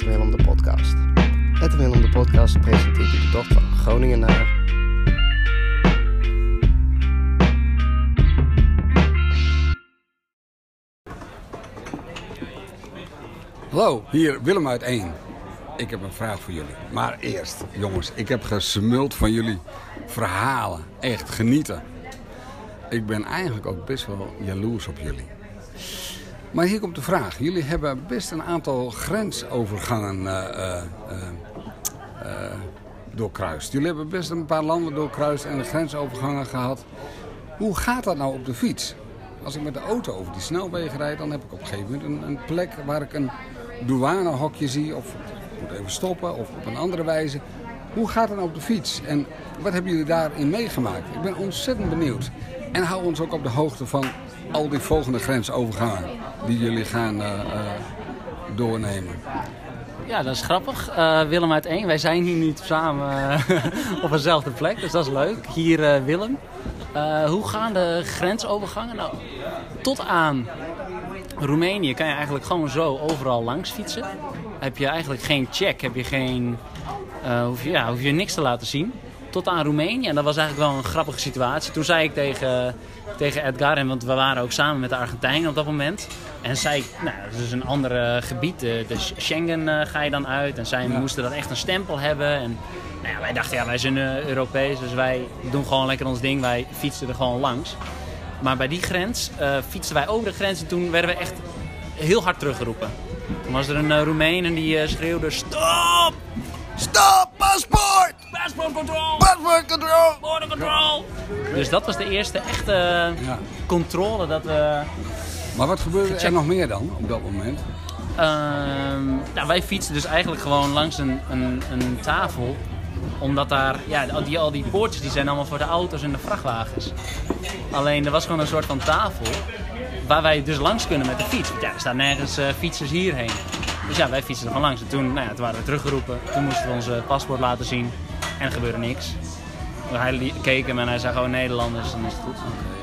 2 van Edwin Willem de podcast. Edwin Willem de podcast presenteert u de tocht van Groningen naar... Hallo, hier Willem uit 1. Ik heb een vraag voor jullie. Maar eerst, jongens, ik heb gesmuld van jullie verhalen. Echt genieten. Ik ben eigenlijk ook best wel jaloers op jullie. Maar hier komt de vraag. Jullie hebben best een aantal grensovergangen eh, eh, eh, doorkruist. Jullie hebben best een paar landen doorkruist en grensovergangen gehad. Hoe gaat dat nou op de fiets? Als ik met de auto over die snelwegen rijd, dan heb ik op een gegeven moment een, een plek waar ik een douanehokje zie. Of ik moet even stoppen of op een andere wijze. Hoe gaat het nou op de fiets? En wat hebben jullie daarin meegemaakt? Ik ben ontzettend benieuwd. En hou ons ook op de hoogte van al die volgende grensovergangen die jullie gaan eh, eh, doornemen. Ja, dat is grappig. Eh, Willem uit 1. Wij zijn hier nu samen op dezelfde plek, dus dat is leuk. Hier Willem. Hoe gaan de grensovergangen? Nou, tot aan Roemenië kan je eigenlijk gewoon zo overal langs fietsen. Heb je eigenlijk geen check, heb je geen, hoef, je, ja, hoef je niks te laten zien. Tot aan Roemenië. En dat was eigenlijk wel een grappige situatie. Toen zei ik tegen, tegen Edgar, en want we waren ook samen met de Argentijnen op dat moment. En zij, nou, dat is een ander eh, gebied. De, de Schengen eh, ga je dan uit. En zij moesten dan echt een stempel hebben. En nou ja, wij dachten, ja, wij zijn eh, Europees, dus wij doen gewoon lekker ons ding. Wij fietsen er gewoon langs. Maar bij die grens eh, fietsten wij over de grens en toen werden we echt heel hard teruggeroepen. Toen was er een uh, Roemeen en die schreeuwde, stop! Stop! Paspoort! Passport control! Paspoort control! Border control! Dus dat was de eerste echte Ja. controle dat we... Maar wat gebeurde er nog meer dan op dat moment? Ehm, nou, wij fietsen dus eigenlijk gewoon langs een, een, een tafel. Omdat daar, ja, al die, al die poortjes die zijn allemaal voor de auto's en de vrachtwagens. Alleen er was gewoon een soort van tafel waar wij dus langs kunnen met de fiets. Ja, er staan nergens eh, fietsers hierheen. Dus ja, wij fietsen er gewoon langs. En toen, nou ja, toen waren we teruggeroepen. Toen moesten we onze paspoort laten zien. En er gebeurde niks. Hij keek hem en hij zei gewoon Nederlanders, dan is het goed.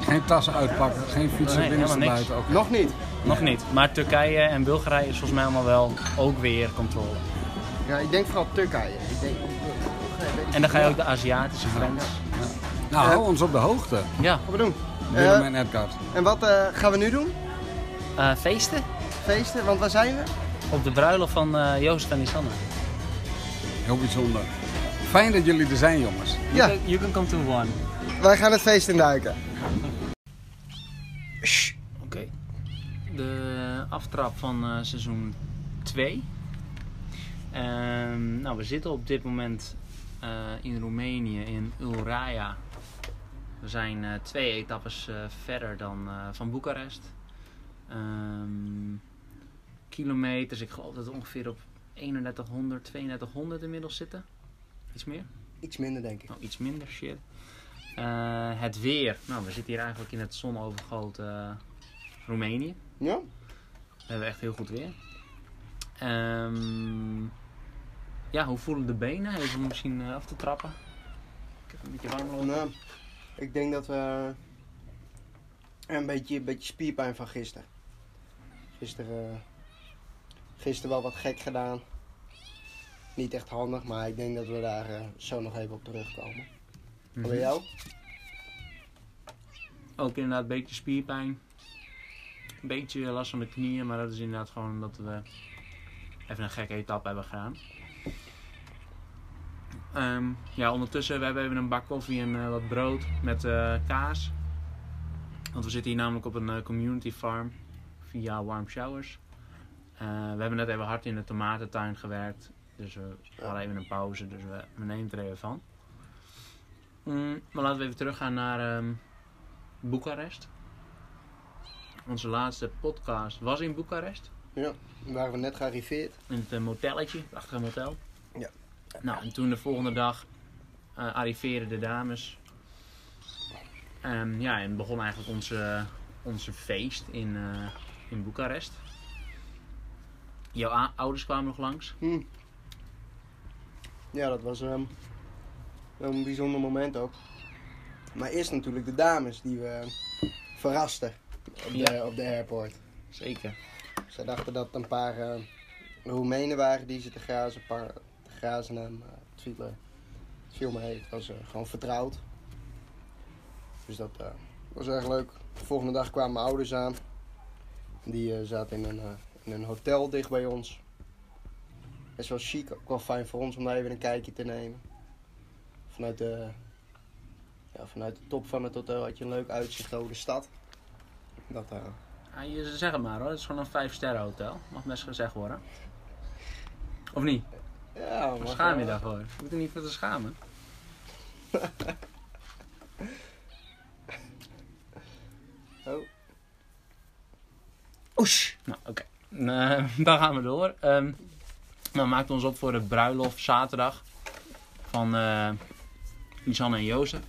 Geen tassen uitpakken, geen fietsen Nee, binnen buiten. Oké. Nog niet. Nog niet. Maar Turkije en Bulgarije is volgens mij allemaal wel ook weer controle. Ja, ik denk vooral Turkije. Ik denk... En dan ga je ook de Aziatische grens. Nou, Eh. hou ons op de hoogte. Ja, Wat we doen? Willem Eh, en Edgar. en wat eh, gaan we nu doen? eh, feesten Feesten? Want waar zijn we? Op de bruiloft van eh Jozef en Lisanne. Heel bijzonder. Fijn dat jullie er zijn, jongens. Ja. You can, you can come to one. Wij gaan het feest induiken. Oké. De aftrap van eh, seizoen 2. Ehm, nou, we zitten op dit moment eh, in Roemenië, in Ulraia. We zijn twee etappes verder dan van Boekarest. Ehm, kilometers, ik geloof dat we ongeveer op 3100, 3200 inmiddels zitten. Iets meer? Iets minder, denk ik. Nou, iets minder shit. Eh, het weer. Nou, we zitten hier eigenlijk in het zonovergoten eh, Roemenië. Ja? We hebben echt heel goed weer. Ehm, ja, hoe voelen de benen? Even om misschien eh, af te trappen. Ik heb een beetje warm lopen. Nou, ik denk dat we een beetje, een beetje spierpijn van gisteren. Gisteren, gisteren wel wat gek gedaan. Niet echt handig, maar ik denk dat we daar eh, zo nog even op terugkomen. Mhm. En bij jou? Ook inderdaad een beetje spierpijn. Een beetje last van de knieën, maar dat is inderdaad gewoon omdat we even een gekke etappe hebben gedaan. Ehm, ja, ondertussen we hebben even een bak koffie en eh, wat brood met eh, kaas. Want we zitten hier namelijk op een community farm via Warm Showers. Eh, we hebben net even hard in de tomatentuin gewerkt. Dus we hadden even een pauze, dus we, we nemen er even van. Mm, maar laten we even teruggaan naar ehm, Boekarest. Onze laatste podcast was in Boekarest. Ja, waren we net gearriveerd. In het eh, motelletje, prachtige motel. Ja. Nou, en toen de volgende dag eh arriveerden de dames. Ehm, ja, en begon eigenlijk onze, onze feest in, in Boekarest. Jouw ouders kwamen nog langs. Hm. Ja, dat was ehm, wel een bijzonder moment ook. Maar eerst natuurlijk de dames die we verrasten op de, Ja. op de airport. Zeker. Zij dachten dat een paar de Roemenen waren die zitten grazen, paar, te grazen en eh, het, viel, het viel mee. Het was eh, gewoon vertrouwd. Dus dat eh, was erg leuk. De volgende dag kwamen mijn ouders aan. Die zaten in een, in een hotel dicht bij ons. Best wel chic, ook wel fijn voor ons om daar even een kijkje te nemen. Vanuit de, ja, vanuit de top van het hotel had je een leuk uitzicht over de stad. Dat, eh, Ja, je zeg het maar hoor, het is gewoon een 5 sterren hotel. Mag best gezegd worden. Of niet? ja, maar, schaam je daarvoor? Je moet er niet voor te schamen. Oh. Oesh! Nou, oké. Eh, dan gaan we door. Ehm we maakten ons op voor de bruiloft zaterdag van eh Lisanne en Jozef.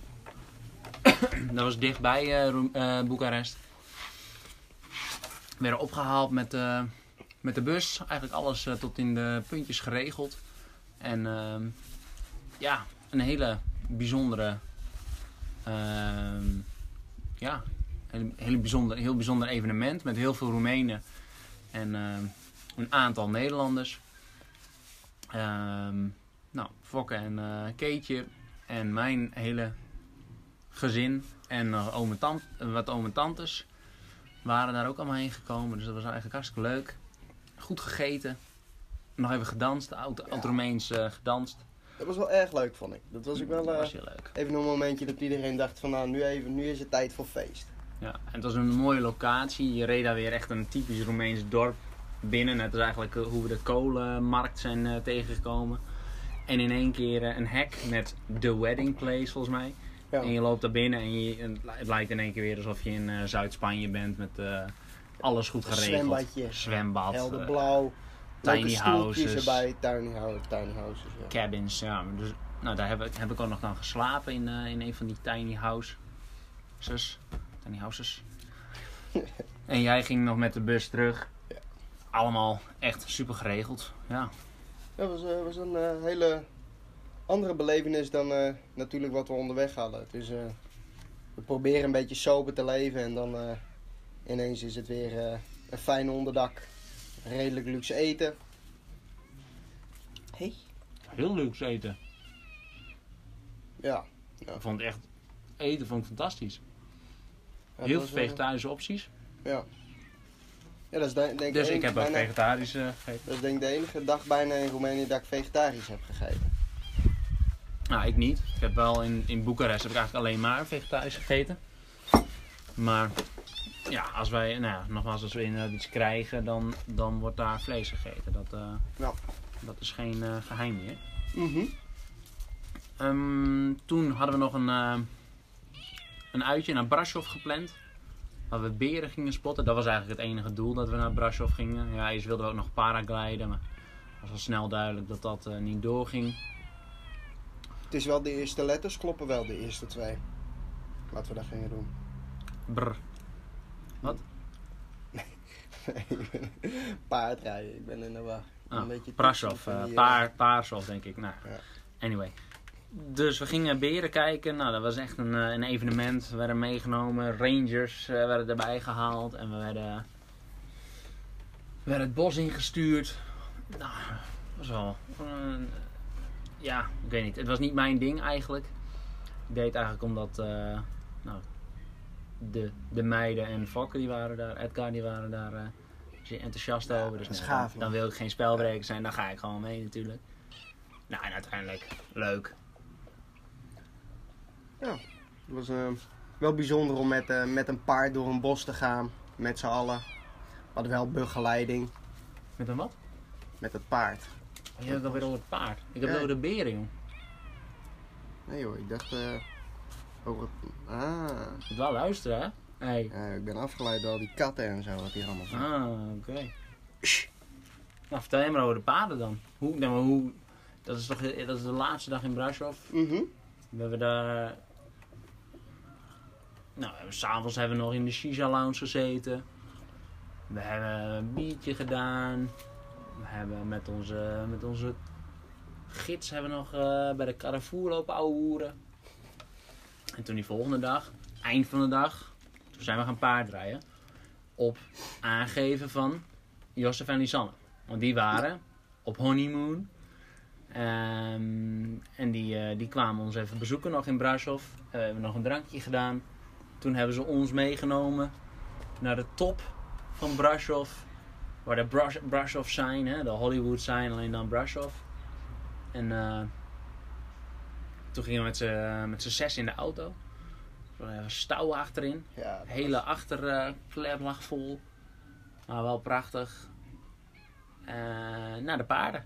dat was dichtbij eh, Boekarest. We werden opgehaald met, met de bus. Eigenlijk alles tot in de puntjes geregeld. En ehm, ja, een hele bijzondere... ehm, ja, een hele bijzonder, heel bijzonder evenement met heel veel Roemenen en ehm, een aantal Nederlanders. Ehm, nou, Fokke en eh Keetje en mijn hele gezin en nog oom en tant, wat oom en tantes waren daar ook allemaal heen gekomen. Dus dat was eigenlijk hartstikke leuk. Goed gegeten. Nog even gedanst, oud, oud-Romeins eh, gedanst. Dat was wel erg leuk, vond ik. Dat was ook wel eh, was heel leuk. even een momentje dat iedereen dacht van nou, nu, even, nu is het tijd voor feest. Ja, en het was een mooie locatie. Je reed daar weer echt een typisch Roemeens dorp binnen. Net als eigenlijk eh, hoe we de kolenmarkt zijn eh, tegengekomen. En in één keer eh, een hek met The Wedding Place volgens mij. Ja. En je loopt daar binnen en je, en het lijkt in één keer weer alsof je in Zuid-Spanje bent met alles goed geregeld. zwembadje. Zwembad, Helder eh, blauw. tiny houses. erbij. Tiny, hou- tiny houses, ja. cabins. Ja, dus, nou, daar heb ik, heb ik ook nog dan geslapen in, in een van die tiny houses. Houses. en jij ging nog met de bus terug. Ja. Allemaal echt super geregeld. Ja. Dat was, eh, was een eh, hele andere belevenis dan eh, natuurlijk wat we onderweg hadden. Dus eh, we proberen een beetje sober te leven en dan eh, ineens is het weer eh, een fijn onderdak. Redelijk luxe eten. Hey. Heel luxe eten. Ja. Ik vond echt, eten vond ik fantastisch. Heel veel eh, vegetarische opties. Ja. Ja, dat is de- denk Dus de ik heb ook bijna- vegetarisch eh, gegeten. Dat is denk ik de enige dag bijna in Roemenië dat ik vegetarisch heb gegeten. Nou, ik niet. Ik heb wel in, in Boekarest heb ik eigenlijk alleen maar vegetarisch gegeten. Maar ja, als wij, nou ja, nogmaals, als we inderdaad iets krijgen, dan, dan wordt daar vlees gegeten. Dat, eh, Ja. dat is geen eh, geheim meer. Mhm. Ehm, toen hadden we nog een, eh, een uitje naar Brasov gepland. Waar we beren gingen spotten. Dat was eigenlijk het enige doel dat we naar Brasov gingen. Ja, eerst wilden we ook nog paragliden. Maar het was al snel duidelijk dat dat eh, niet doorging. Het is wel de eerste letters, kloppen wel de eerste twee. Wat we daar gingen doen. Brr. Paardrijden, ik ben in de war. Ah, een beetje Prasov, toetsen van eh paar, Paarsov denk ik. Nou, Ja. anyway. Dus we gingen beren kijken. Nou, dat was echt een, eh, een evenement. We werden meegenomen. Rangers eh, werden erbij gehaald. En we werden, we werden het bos ingestuurd. Nou, was wel... eh, ja, ik weet niet. Het was niet mijn ding eigenlijk. Ik deed eigenlijk omdat... nou, de, de meiden en Fokke die waren daar. Edgar die waren daar... enthousiast over. Dus nou, dan, dan wil ik geen spelbreker zijn. Dan ga ik gewoon mee natuurlijk. Nou, en uiteindelijk leuk. Het was eh, wel bijzonder om met, eh, met een paard door een bos te gaan. Met z'n allen. We hadden wel begeleiding Met een wat? met het paard. Je hebt het alweer over het paard. Ik heb het Ja. over de beren, joh. Nee joh, ik dacht eh, over het... Ah, Je moet wel luisteren, hè? Hey. ja, ik ben afgeleid door al die katten en zo, wat hier allemaal zijn. Ah, oké. Nou, vertel je maar over de paarden dan. Hoe, nou, hoe, dat is toch dat is de laatste dag in Brasov. Mhm. We hebben daar... Nou, s'avonds hebben we nog in de Shisha Lounge gezeten. We hebben een biertje gedaan. We hebben met onze, met onze gids hebben we nog eh, bij de Carrefour lopen ouwehoeren. En toen die volgende dag, eind van de dag, toen zijn we gaan paardrijden. Op aangeven van Josef en Lisanne. Want die waren op honeymoon. Ehm, en die, eh, die kwamen ons even bezoeken nog in Brasov. Eh, we hebben nog een drankje gedaan. Toen hebben ze ons meegenomen naar de top van Brasov. Waar de Bras Brasov zijn, hè, de Hollywood zijn, alleen dan Brasov. En eh, toen gingen we met z'n met z'n zes in de auto. Was een stouw achterin. Ja, De hele achterklep lag vol. Maar wel prachtig. Eh naar de paarden.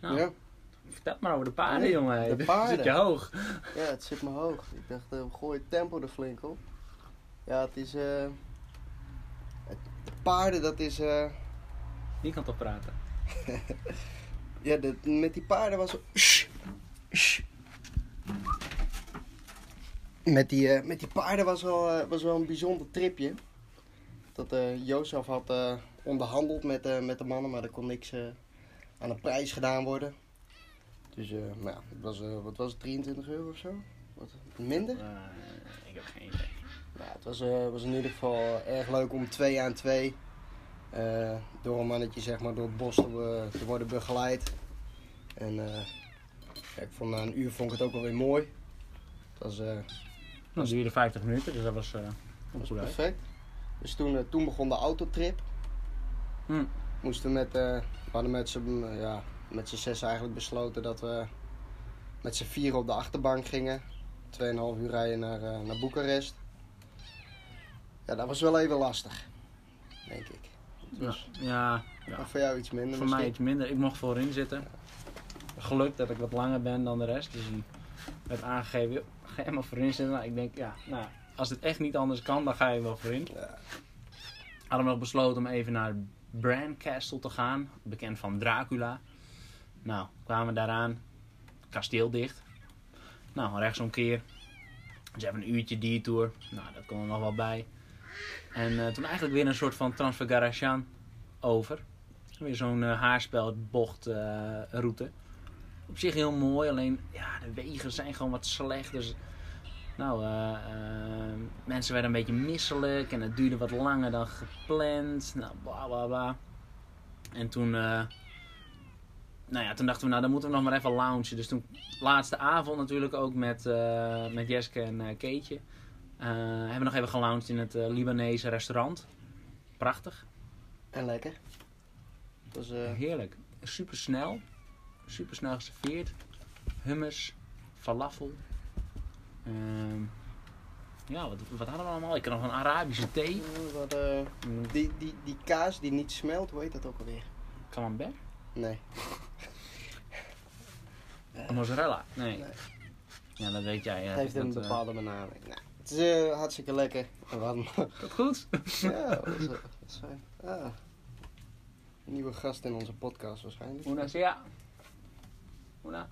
was- Nou, ja. Vertel maar over de paarden, Nee, jongen. de Zit paarden. je hoog. ja, het zit me hoog. Ik dacht, eh, gooi het tempo er flink op. Ja, het is... eh, het, de paarden, dat is... eh, Die kan toch praten. ja, de, met die paarden was... Met die, eh, met die paarden was wel, eh, was wel een bijzonder tripje. Dat Jozef had onderhandeld met, met de mannen, maar er kon niks aan de prijs gedaan worden. Dus, eh, maar ja, het was, eh, wat was het, 23 euro of zo? Wat, minder? Eh, ik heb geen idee. Nou, het was, eh, was in ieder geval erg leuk om twee aan twee eh, door een mannetje zeg maar, door het bos te, wo- te worden begeleid. En eh, ja, ik vond, na een uur vond ik het ook wel weer mooi. Het was, eh, Dat duurde 50 minuten, dus dat was, eh uit. perfect. Dus toen, toen begon de autotrip. Hm. Moesten met, eh, we hadden met z'n ja, met z'n zes eigenlijk besloten dat we met z'n vier op de achterbank gingen. 2,5 uur rijden naar, eh, naar Boekarest. Ja, dat was wel even lastig, denk ik. Ja, Dus, ja, ja. maar voor jou iets minder voor mij iets minder. Ik mocht voorin zitten. Geluk dat ik wat langer ben dan de rest. Dus die werd aangegeven, ga je maar voorin zitten. Nou, ik denk, ja, nou, als het echt niet anders kan, dan ga je wel voorin. Ja. Hadden we nog besloten om even naar Bran Castle te gaan. Bekend van Dracula. Nou, kwamen we daaraan. Kasteel dicht. Nou, rechtsomkeer. Dus even een uurtje detour. Nou, dat kon er nog wel bij. En eh, toen eigenlijk weer een soort van Transfiguration over. Weer zo'n eh, haarspelbocht eh. Op zich heel mooi, alleen ja, de wegen zijn gewoon wat slecht. Dus nou, mensen werden een beetje misselijk en het duurde wat langer dan gepland. Nou, bla bla bla. En toen, nou ja, toen dachten we, nou dan moeten we nog maar even loungen. Dus toen, laatste avond natuurlijk ook met, eh, met Jeske en eh Keetje. eh, hebben we nog even gelounged in het Libanese restaurant. Prachtig. En lekker. Heerlijk. Super snel. Super snel geserveerd. Hummus. Falafel. Ehm, ja, wat, wat hadden we allemaal? Ik had nog een Arabische thee. we hadden, die, die, die kaas die niet smelt, hoe heet dat ook alweer? Camembert? Nee. Mozzarella? Nee. Nee. Ja, dat weet jij. Het eh, heeft een dat, eh, bepaalde benaming. Nou, het is eh, hartstikke lekker. Hadden Gaat goed? ja, dat was, eh, dat eh, ah. Een nieuwe gast in onze podcast waarschijnlijk. Una ja. Una.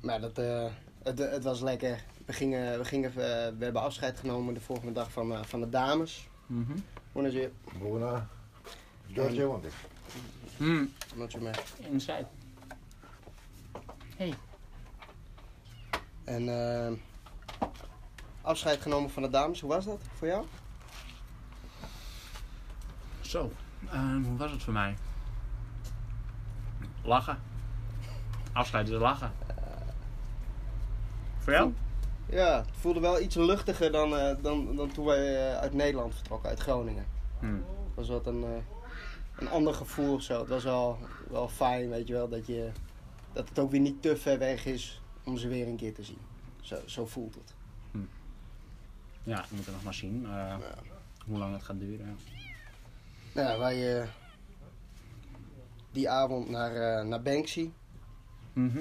Maar dat, eh, het, het was lekker. We, gingen, we, gingen, we hebben afscheid genomen de volgende dag van, van de dames. Mhm. Hoe is het? Bruna. George want ik. Hmm. Je mee? Inside. Hey. En eh, afscheid genomen van de dames. Hoe was dat voor jou? Zo. Ehm, hoe was het voor mij? Lachen. Afscheid is lachen. Voor jou? Ja, het voelde wel iets luchtiger dan, eh, dan, dan toen wij eh, uit Nederland vertrokken, uit Groningen. Hmm. Het was wat een, eh, een ander gevoel of zo. Het was wel, wel fijn, weet je wel, dat, je, dat het ook weer niet te ver weg is om ze weer een keer te zien. Zo, zo voelt het. Ja, we moeten nog maar zien eh, Ja. hoe lang het gaat duren. Nou, ja, wij eh, die avond naar, eh, naar Banksy. Mhm.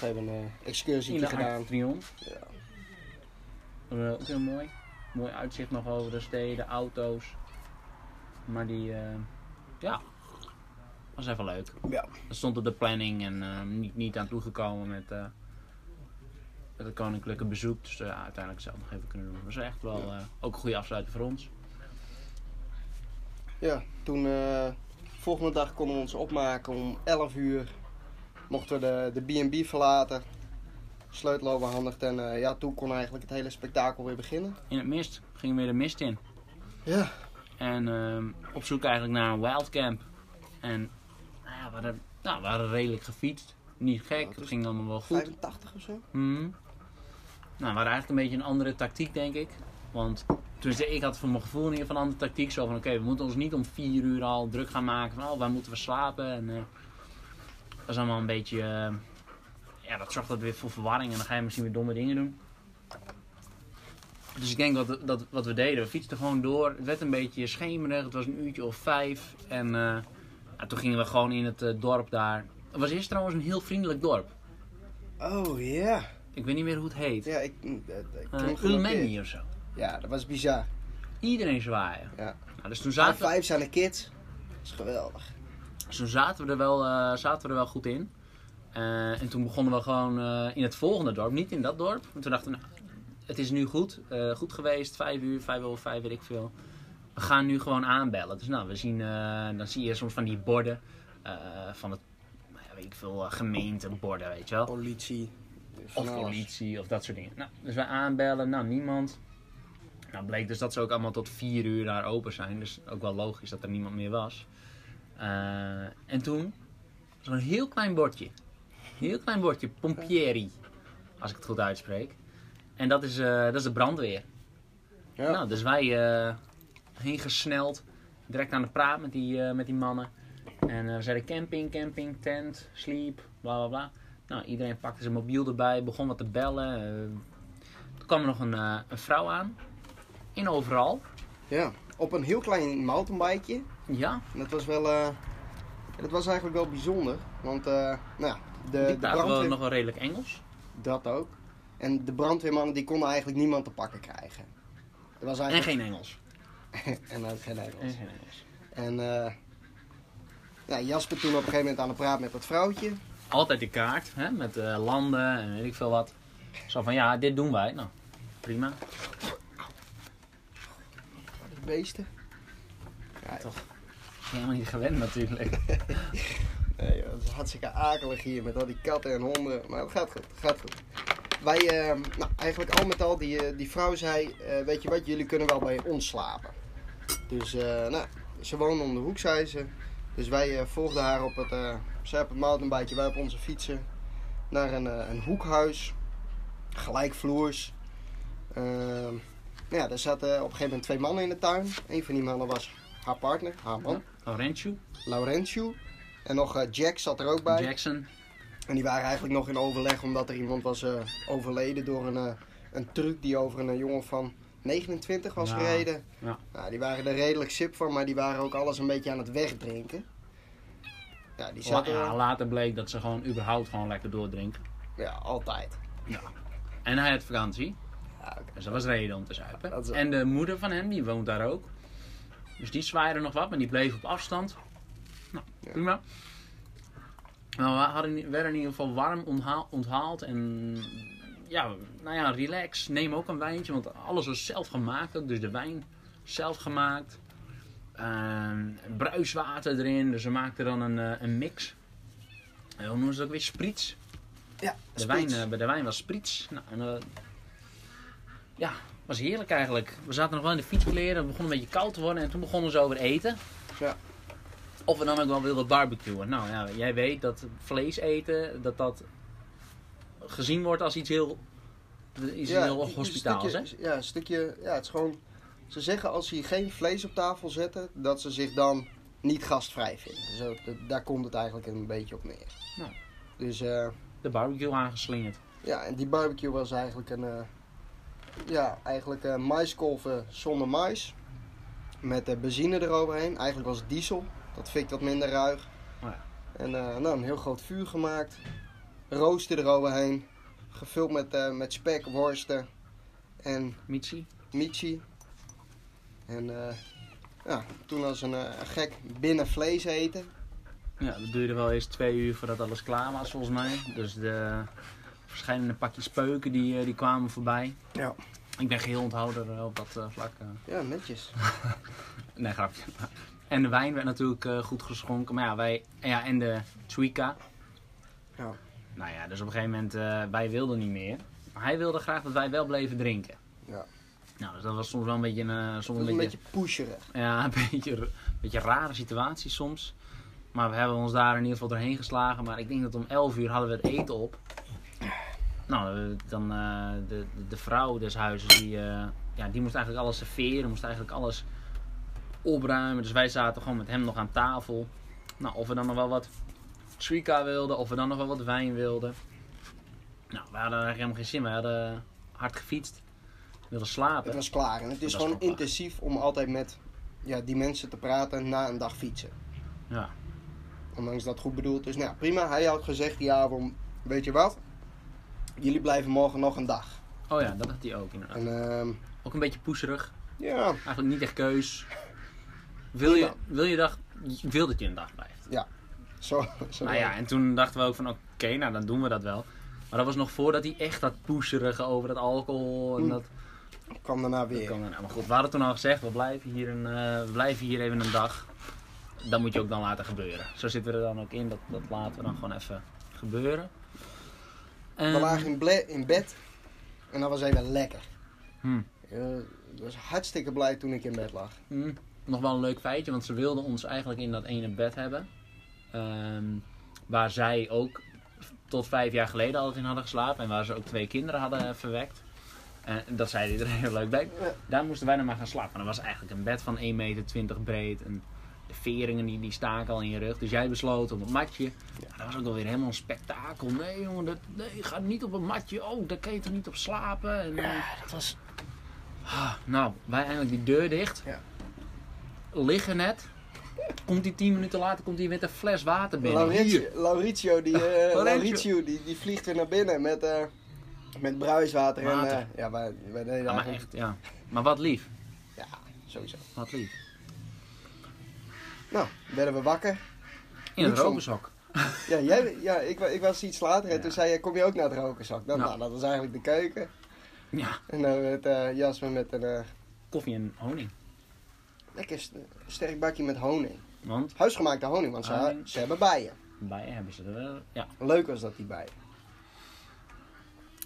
We hebben een In excursie gedaan. Triomphe. Ja. Eh, ook heel mooi. Mooi uitzicht nog over de steden, auto's. Maar die, eh, ja, was even leuk. Ja. Dat stond op de planning en eh, niet, niet aan toegekomen met, eh, met het koninklijke bezoek. Dus eh, ja, uiteindelijk zelf nog even kunnen doen. Dat was echt wel ook een goede afsluiting voor ons. Ja, toen, eh, volgende dag konden we ons opmaken om 11 uur. Mochten we de de B&B verlaten. Sleutel overhandigd en ja, toen kon eigenlijk het hele spektakel weer beginnen. In het mist gingen we weer de mist in. Ja. En ehm, op zoek eigenlijk naar een wildcamp. En ja, we, hadden, nou, we waren redelijk gefietst. Niet gek, het het is ging allemaal wel goed. 85 of zo? Mhm. Nou, we hadden eigenlijk een beetje een andere tactiek, denk ik. Want tenminste, ik had voor mijn gevoel ieder geval een andere tactiek. Zo van, oké, we moeten ons niet om vier uur al druk gaan maken. Van, oh, waar moeten we slapen? En, eh, dat is allemaal een beetje... eh, ja, dat zorgt dat weer voor verwarring. En dan ga je misschien weer domme dingen doen. Dus ik denk dat, dat wat we deden, we fietsten gewoon door. Het werd een beetje schemerig. Het was een uurtje of vijf. En eh, ja, toen gingen we gewoon in het eh, dorp daar. Het was eerst trouwens een heel vriendelijk dorp. Oh ja. Ik weet niet meer hoe het heet. Ja, ik... Uh, Ulmeni genoteerd. of zo. Ja, dat was bizar. Iedereen zwaaien. Ja. Nou, dus toen Zaten we, vijf zijn de kids. Dat is geweldig. dus toen zaten, we er wel, eh, zaten we er wel goed in. Eh, en toen begonnen we gewoon eh, in het volgende dorp, niet in dat dorp. Want toen dachten we, nou, het is nu goed, eh, goed geweest, vijf uur, vijf over vijf, weet ik veel. We gaan nu gewoon aanbellen. Dus nou, we zien, eh, dan zie je soms van die borden eh, van het, nou weet ik veel, eh, gemeenteborden, weet je wel. Politie. Of politie of dat soort dingen. Nou, dus wij aanbellen, nou niemand. Nou bleek dus dat ze ook allemaal tot vier uur daar open zijn. Dus ook wel logisch dat er niemand meer was. En toen, zo'n heel klein bordje. Heel klein bordje, Pompieri. Als ik het goed uitspreek. En dat is, dat is de brandweer. Ja. Nou, dus wij heen gesneld. Direct aan de praat met die, eh, met die mannen. En eh, we zeiden camping, camping, tent, sleep, bla bla bla. Nou, iedereen pakte zijn mobiel erbij, begon wat te bellen. eh. toen kwam er nog een, een vrouw aan. In overal. ja. Op een heel klein mountainbikeje. Ja, En dat was wel... dat was eigenlijk wel bijzonder. Want, nou ja, de, die de wel nog wel redelijk Engels. Dat ook. En de brandweermannen die konden eigenlijk niemand te pakken krijgen. Er was En eigenlijk... geen Engels. en ook geen En Engels. geen Engels. En eh, ja, Jasper toen op een gegeven moment aan de praat met dat vrouwtje. Altijd de kaart, hè, met eh, landen en weet ik veel wat. Zo van, ja, dit doen wij. Nou, prima. Die beesten. Ja, Toch. Helemaal niet gewend natuurlijk. Nee, joh, het is hartstikke akelig hier met al die katten en honden. Maar het gaat goed, het gaat goed. Wij, eh, nou, eigenlijk al met al, die, eh, die vrouw zei, eh, weet je wat, jullie kunnen wel bij ons slapen. Dus, eh, nou, ze woonde om de hoek, zei ze. Dus wij volgden haar op het, eh zij op het mountainbike, wij op onze fietsen, naar een, een hoekhuis. Gelijkvloers. Ehm, ja, er zaten op een gegeven moment twee mannen in de tuin. Een van die mannen was haar partner, haar man, Laurentius, Laurentius. En nog Jack zat er ook bij. Jackson. En die waren eigenlijk nog in overleg omdat er iemand was eh, overleden door een, eh, een truck die over een eh, jongen van 29 was Ja, gereden. ja. Nou, die waren er redelijk sip van, maar die waren ook alles een beetje aan het wegdrinken. Ja, die zaten ja, ja, later bleek dat ze gewoon überhaupt gewoon lekker doordrinken. ja, altijd. En hij had vakantie. Ja, oké. Dus dat was reden om te zuipen. Is- En de moeder van hem, die woont daar ook. Dus die zwaaide nog wat, maar die bleef op afstand. Nou, Ja. prima. Nou, we hadden, werden in ieder geval warm onthaal- onthaald. En ja, nou ja, relax. Neem ook een wijntje, want alles was zelf gemaakt ook. Dus de wijn zelf gemaakt. Ehm, bruiswater erin, dus we maakten dan een, eh, een mix. En hoe noemen ze het ook weer? Sprits. Ja, De wijn, bij de wijn was sprits. Nou, en, eh, ja, was heerlijk eigenlijk. We zaten nog wel in de fietskleren. Het begon een beetje koud te worden. En toen begonnen ze over eten. Ja. Of we dan ook wel wilden barbecuen. Nou ja, jij weet dat vlees eten, dat dat gezien wordt als iets heel, iets heel een hospitaals. Hè? Ja, een stukje. Ja, het is gewoon. Ze zeggen als ze geen vlees op tafel zetten, dat ze zich dan niet gastvrij vinden. Zo, daar komt het eigenlijk een beetje op neer. Nou. Dus eh, De barbecue aangeslingerd. ja, en die barbecue was eigenlijk een. eh, ja, eigenlijk eh maiskolven zonder mais. Met eh, benzine eroverheen. Eigenlijk was het diesel. Dat fikt wat minder ruig. Oh ja. En eh, nou, een heel groot vuur gemaakt. Rooster eroverheen. Gevuld met, eh, met spek, worsten en Michi. michi. En eh, ja, toen als een gek binnen vlees eten. Ja, dat duurde wel eens twee uur voordat alles klaar was volgens mij. Dus de verschillende pakjes peuken die, die kwamen voorbij. Ja. Ik ben geheel onthouder op dat vlak. eh. Ja, netjes. Nee, grapje. En de wijn werd natuurlijk eh, goed geschonken. Maar ja, wij... Ja, en de Twika. Ja. Nou ja, dus op een gegeven moment... eh, wij wilden niet meer. Maar hij wilde graag dat wij wel bleven drinken. Ja. Nou, dus dat was soms wel een beetje een... eh, soms een een beetje, beetje pusherig. Ja, een beetje, een beetje rare situatie soms. Maar we hebben ons daar in ieder geval doorheen geslagen. Maar ik denk dat om 11 uur hadden we het eten op. Nou, dan de, de, de vrouw des huizes, die, ja, die moest eigenlijk alles serveren. Moest eigenlijk alles opruimen. Dus wij zaten gewoon met hem nog aan tafel. Nou, of we dan nog wel wat Suica wilden. Of we dan nog wel wat wijn wilden. Nou, we hadden eigenlijk helemaal geen zin. We hadden hard gefietst. We wilden slapen. Het was klaar. En het is gewoon intensief om altijd met ja, die mensen te praten na een dag fietsen. Ja. Ondanks dat het goed bedoeld is. Nou ja, prima. Hij had gezegd die avond, weet je wat? Jullie blijven morgen nog een dag. Oh ja, dat had hij ook inderdaad. En ehm, Ook een beetje poeserig. ja, Eigenlijk niet echt keus. Wil je, wil je dag, wil dat je een dag blijft. zo. zo Nou ja, en toen dachten we ook van oké, nou dan doen we dat wel. Maar dat was nog voordat hij echt dat poeserige over dat alcohol en Hm. dat... kwam daarna weer. kwam daarna. Maar goed, we hadden toen al gezegd, we blijven hier, een, eh, we blijven hier even een dag. Dat moet je ook dan laten gebeuren. Zo zitten we er dan ook in, dat, dat laten we dan gewoon even gebeuren. We En- lagen in, ble- in bed en dat was even lekker. Hm. Eh, ik was hartstikke blij toen ik in bed lag. Hm, Nog wel een leuk feitje, want ze wilden ons eigenlijk in dat ene bed hebben. Ehm, waar zij ook tot vijf jaar geleden altijd in hadden geslapen. En waar ze ook twee kinderen hadden verwekt. En dat zei iedereen heel leuk bij. Daar moesten wij dan maar gaan slapen. Maar dat was eigenlijk een bed van 1,20 meter breed. En de veringen die, die staken al in je rug. Dus jij besloot op een matje. Ja, dat was ook wel weer helemaal een spektakel. Nee jongen, dat, nee, ga niet op een matje. Oh, daar kan je toch niet op slapen. En, eh, dat was... Ah, nou, wij eindelijk die deur dicht. Ja. Liggen net. Komt die tien minuten later komt hij met een fles water binnen. Lauritio, die, eh, Lauritio. Die, die vliegt weer naar binnen met, eh, met bruiswater. En, eh, ja, wij, wij deden Ja, maar echt, ja. Maar wat lief. Ja, sowieso. Wat lief. Nou, werden we wakker. In om. rokershok. Ja, jij, ja ik, ik was iets later en Ja. toen zei je, kom je ook naar het rokerzak? Nou, Nou. nou, dat was eigenlijk de keuken. Ja, En dan werd eh Jasper met een eh, koffie en honing. Lekker st- sterk bakje met honing. Want Huisgemaakte honing, want ze, hebben bijen. bij hebben ze er wel. Ja. Leuk was dat, die bijen.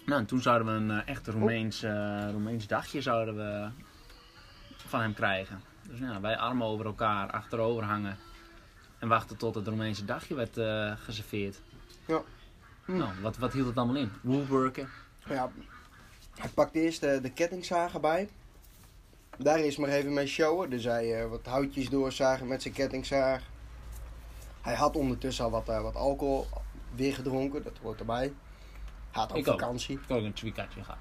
Nou, en toen zouden we een eh, echt Roemeens, eh, Roemeens dagje zouden we van hem krijgen. Dus ja, wij armen over elkaar, achterover hangen. En wachten tot het Roemeense dagje werd eh, geserveerd. Ja. Hm. Nou, wat, wat hield het allemaal in? Woolworken. Ja, hij pakte eerst de, de kettingzagen bij. Daar is maar even mee showen. Dus hij eh, wat houtjes doorzagen met zijn kettingzaag. Hij had ondertussen al wat, eh, wat alcohol weer gedronken, dat hoort erbij. Hij had ook Ik ook. vakantie. Ik ook een tweakatje gehad.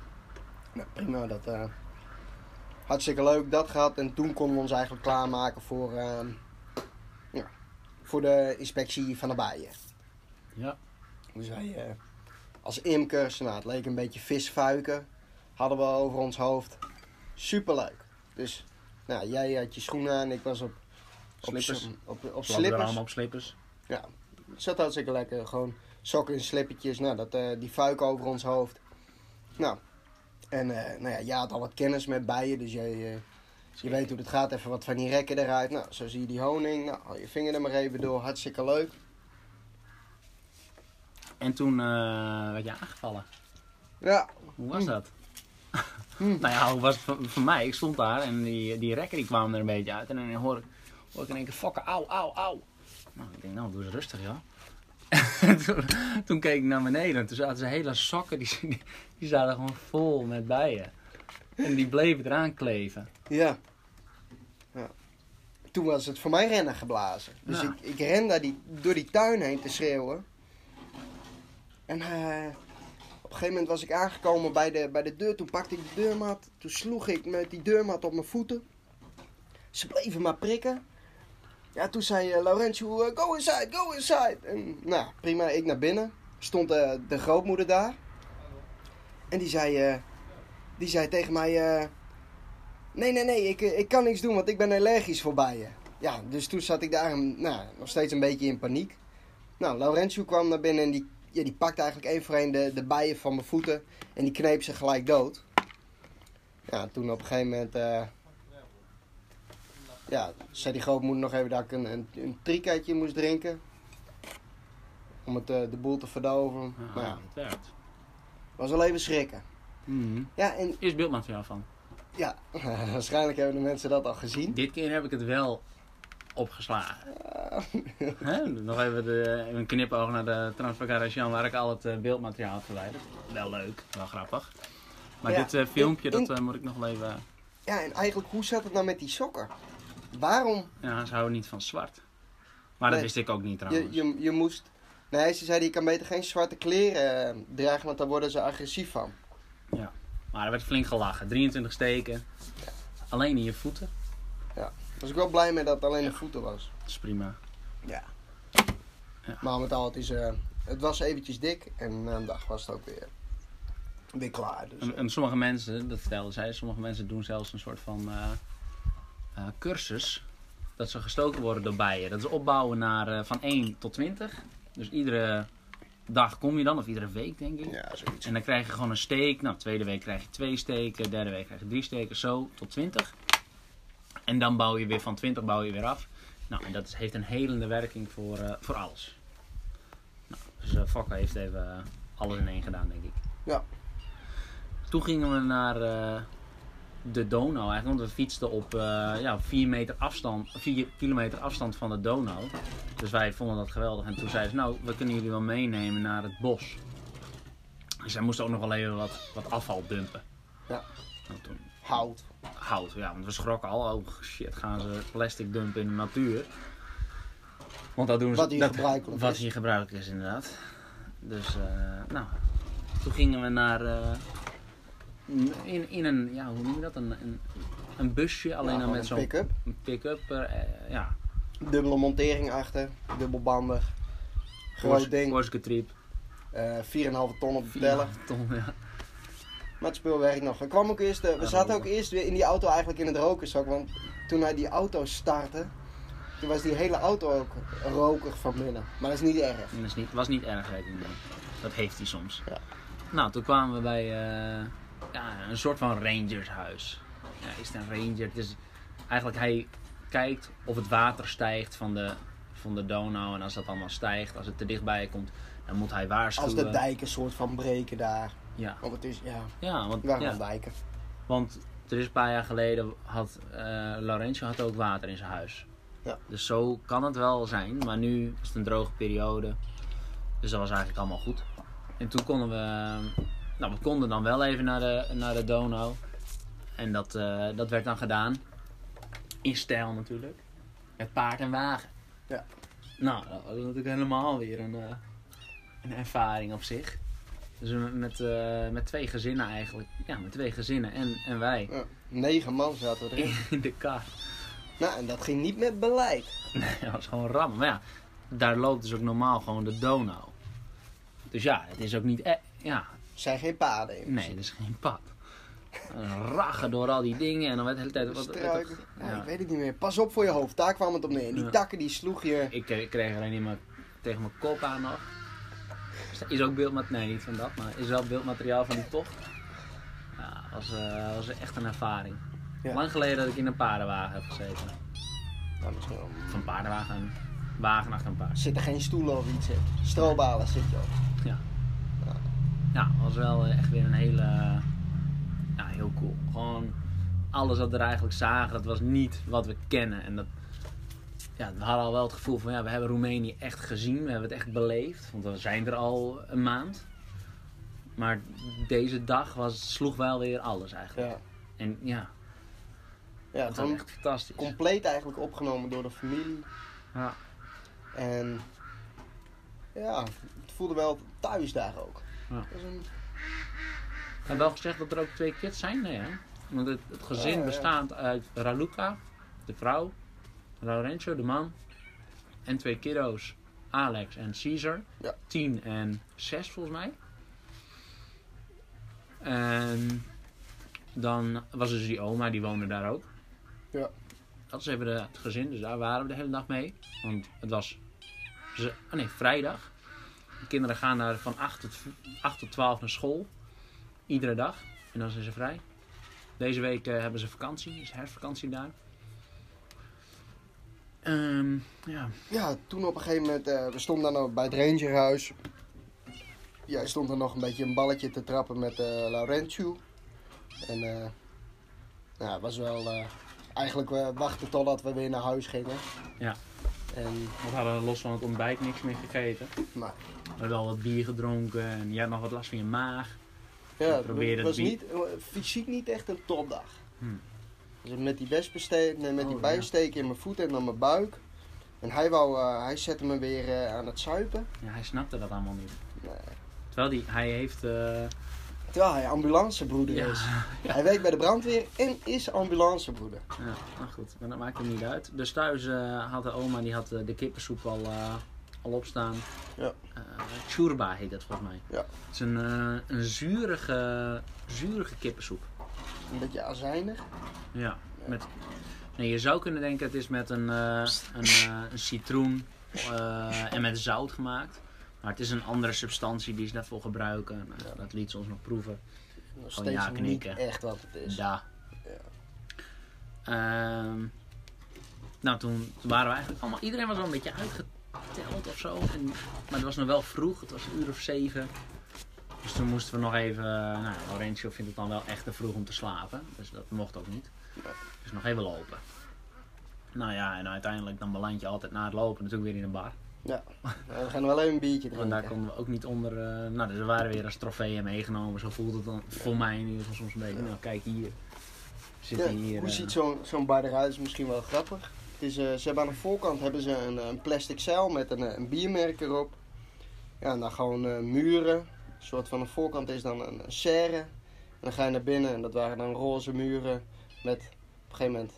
Nou, prima, dat eh, hartstikke leuk dat gehad. En toen konden we ons eigenlijk klaarmaken voor, ehm, ja, voor de inspectie van de bijen. Ja. Dus wij als imkers, nou, het leek een beetje visfuiken, hadden we over ons hoofd. Superleuk. Dus nou, jij had je schoenen aan, ik was op, op, Slippers. s- op, op, Slippers. op slippers. Ja, het zat hartstikke lekker. Gewoon sokken en slippertjes, nou, dat, eh, die fuik over ons hoofd. Nou, en eh, nou ja, jij had al wat kennis met bijen, dus jij, eh, je weet hoe het gaat. Even wat van die rekken eruit. Nou, zo zie je die honing. Nou, hou je vinger er maar even door. Hartstikke leuk. En toen werd je aangevallen. Ja, Hoe was Hm. dat? Hm. nou ja, hoe was het voor, voor mij? Ik stond daar en die, die rekken die kwamen er een beetje uit. En dan hoor ik, hoor ik in één keer fokken, auw, auw, auw. Nou, ik denk, nou, doe eens rustig, joh. En toen, toen keek ik naar beneden en toen zaten ze hele sokken, die, die, die zaten gewoon vol met bijen. En die bleven eraan kleven. Ja. ja. Toen was het voor mij rennen geblazen. Dus Ja. ik, ik ren daar die, door die tuin heen te schreeuwen. En eh, op een gegeven moment was ik aangekomen bij de, bij de deur. Toen pakte ik de deurmat. Toen sloeg ik met die deurmat op mijn voeten. Ze bleven maar prikken. Ja, toen zei uh, go inside, go inside. En nou, prima, ik naar binnen. Stond eh, de grootmoeder daar. En die zei, die zei tegen mij... Nee, nee, nee, ik, ik kan niks doen, want ik ben allergisch voor bijen. Ja, dus toen zat ik daar nou, nog steeds een beetje in paniek. Nou, Laurentio kwam naar binnen en die, ja, die pakte eigenlijk één voor één de, de bijen van mijn voeten. En die kneep ze gelijk dood. Ja, toen op een gegeven moment... eh, ja, zei die grootmoeder nog even dat ik een, een, een moest drinken. Om het, eh, de boel te verdoven. Maar ja, was wel even schrikken. Mhm. Ja, en Eerst beeldmateriaal van. ja, waarschijnlijk hebben de mensen dat al gezien. Dit keer heb ik het wel opgeslagen. Eh, Hè? Nog even, de, een knipoog naar de Jan waar ik al het eh, beeldmateriaal heb verwijderd. Wel leuk, wel grappig. Maar Ja, dit eh, filmpje, in- dat moet ik nog wel even... Ja, en eigenlijk, hoe zat het nou met die sokken? Waarom? Ja, ze houden niet van zwart. Maar dat wist ik ook niet Je, trouwens. je, je moest... Nee, ze zeiden je kan beter geen zwarte kleren dragen, want daar worden ze agressief van. Maar er werd flink gelachen. 23 steken. Alleen in je voeten. Was ik wel blij mee dat het alleen de voeten was. Dat is prima. Ja. Ja. Maar met al, het, is, eh, het was eventjes dik en na een dag was het ook weer, weer klaar. Dus, En, en sommige mensen, dat vertelde zij, sommige mensen doen zelfs een soort van eh, eh, cursus. Dat ze gestoken worden door bijen. Dat is opbouwen naar eh, van 1 tot 20. Dus iedere dag kom je dan, of iedere week denk ik. ja, zoiets. En dan krijg je gewoon een steek. Nou, tweede week krijg je twee steken. Derde week krijg je drie steken. Zo tot 20. En dan bouw je weer van 20 bouw je weer af. Nou, en dat is- heeft een helende werking voor, eh, voor alles. Nou, dus uh, Fokker heeft even eh, alles in één gedaan, denk ik. Ja. Toen gingen we naar de Donau eigenlijk. Want we fietsten op ja, 4 meter afstand, 4 kilometer afstand van de Donau. Dus wij vonden dat geweldig. En toen zeiden ze, nou, we kunnen jullie wel meenemen naar het bos. Dus zij moesten ook nog wel even wat, wat afval dumpen. Ja. Nou, toen Hout. hout, ja, want we schrokken al. Oh shit, gaan ze plastic dumpen in de natuur. Want dat doen ze. Wat hier dat, gebruikelijk Wat is. hier gebruikelijk is, inderdaad. Dus, eh, nou, toen gingen we naar. eh, in, in een, ja, hoe noem je dat? Een, een, een busje, alleen Ja, dan gewoon met een zo'n pick-up. een pick-up. eh, ja, Dubbele montering achter, dubbelbandig. Groot Porsche- ding, Porsche Trip. eh 4,5 ton op de teller. ton, ja. Maar het spul werkt nog. We, kwamen ook eerst, eh, we zaten ook eerst weer in die auto eigenlijk in het rokerzak. Want toen hij die auto startte, toen was die hele auto ook rokerig van binnen. Maar dat is niet erg. Dat is niet, was niet erg, weet ik. Dat heeft hij soms. Ja. Nou, toen kwamen we bij eh, ja, een soort van rangershuis. Ja, is het een ranger? Het is, eigenlijk, hij kijkt of het water stijgt van de, van de Donau. En als dat allemaal stijgt, als het te dichtbij komt, dan moet hij waarschuwen. Als de dijken soort van breken daar. Ja, Want het is, ja, ja, want, gaan dijken? want er is een paar jaar geleden had eh Laurencio had ook water in zijn huis. Ja. Dus zo kan het wel zijn, maar nu is het een droge periode. Dus dat was eigenlijk allemaal goed. En toen konden we, nou we konden dan wel even naar de, naar de Donau. En dat, eh, dat werd dan gedaan. In stijl natuurlijk. Met paard en wagen. Ja. Nou, dat was natuurlijk helemaal weer een, eh, een ervaring op zich. Dus met, eh, met twee gezinnen eigenlijk. Ja, met twee gezinnen en, en wij. Ja, negen man zaten erin. In de kar. nou, en dat ging niet met beleid. Nee, dat was gewoon rammen. Maar ja, daar loopt dus ook normaal gewoon de Donau. Dus ja, het is ook niet... E ja, Er zijn geen paden in. nee, het is geen pad. Een Raggen door al die dingen en dan werd de hele tijd... Wat, ja. ik weet het niet meer. Pas op voor je hoofd, daar kwam het op neer. Die takken die sloeg je. Ik, kreeg alleen in mijn, tegen mijn kop aan nog. Is ook beeldmateriaal, nee niet van dat, maar is wel beeldmateriaal van die tocht. Ja, was, eh, was echt een ervaring. Ja. Lang geleden dat ik in een paardenwagen heb gezeten. Nou, misschien wel. Of een paardenwagen, wagen achter een paard. Er zitten geen stoelen of iets in. Strobalen zit je op. Ja, was wel echt weer een hele. Ja, heel cool. Gewoon alles wat we er eigenlijk zagen, dat was niet wat we kennen. En dat. Ja, we hadden al wel het gevoel van ja, we hebben Roemenië echt gezien, we hebben het echt beleefd. Want we zijn er al een maand. Maar deze dag was, sloeg wel weer alles eigenlijk. Ja. En ja, Ja, dat was echt fantastisch. compleet eigenlijk opgenomen door de familie. Ja. En ja, het voelde wel thuis daar ook. Ja. Een, Ik heb wel gezegd dat er ook twee kids zijn, nee hè? Want het, het gezin Ja, ja. bestaat uit Raluca, de vrouw, Laurencio, de man, en twee kiddo's, Alex en Caesar. Ja. Tien en zes volgens mij. En dan was dus die oma, die woonde daar ook. Ja. Dat is even de, het gezin, dus daar waren we de hele dag mee. Want het was ze, oh nee, vrijdag. De kinderen gaan daar van 8 tot, 8 tot 12 naar school. Iedere dag. En dan zijn ze vrij. Deze week eh, hebben ze vakantie. is herfstvakantie daar. Ehm, ja. ja, toen op een gegeven moment, eh, we stonden dan bij het rangerhuis. Jij stond er nog een beetje een balletje te trappen met eh Laurentius. En ja, het was wel, eh, eigenlijk we wachten totdat we weer naar huis gingen. Ja. En we hadden los van het ontbijt niks meer gegeten. Maar We hadden al wat bier gedronken en je had nog wat last van je maag. ja, het was niet, fysiek niet echt een topdag. Hmm. Dus met die wespensteek, nee, met die Oh, bijsteken in mijn voeten en dan mijn buik. En hij, wou, eh, hij zette me weer eh, aan het zuipen. Ja, hij snapte dat allemaal niet. Nee. Terwijl die, hij heeft... eh, Terwijl hij ambulancebroeder ja, is. Hij werkt bij de brandweer en is ambulancebroeder. ja, nou goed, maar dat maakt hem niet uit. Dus thuis had de oma die had, de kippensoep al, al opstaan. Ja. Churba heet dat volgens mij. Ja. Het is een, een zurige, zurige kippensoep. Een beetje azijnig. Ja, met, nee, je zou kunnen denken het is met een, eh, een, eh, een citroen eh, en met zout gemaakt. Maar het is een andere substantie die ze daarvoor gebruiken. Nou, Ja. Dat liet ze ons nog proeven. Nog steeds ja, niet echt wat het is. Ja. Ehm, nou, toen waren we eigenlijk allemaal... Iedereen was al een beetje uitgeteld of zo. En, maar het was nog wel vroeg. Het was een uur of zeven. Dus toen moesten we nog even... Nou, Laurentio vindt het dan wel echt te vroeg om te slapen. Dus dat mocht ook niet. Dus nog even lopen. Nou ja, en uiteindelijk dan beland je altijd na het lopen natuurlijk weer in een bar. Ja. We gaan wel even een biertje Want daar drinken. konden we ook niet onder... eh, nou, dus we waren weer als trofeeën meegenomen. Zo voelt het dan voor mij in ieder geval soms een beetje. Nou, kijk hier. We Ja, zitten hier... hoe eh, ziet zo'n zo'n bar eruit? is misschien wel grappig. Het is, eh, ze hebben aan de voorkant hebben ze een, een plastic zeil met een, eh, een biermerk erop. Ja, en dan gewoon eh, muren. Een soort van de voorkant is dan een, een serre. En dan ga je naar binnen en dat waren dan roze muren met op een gegeven moment.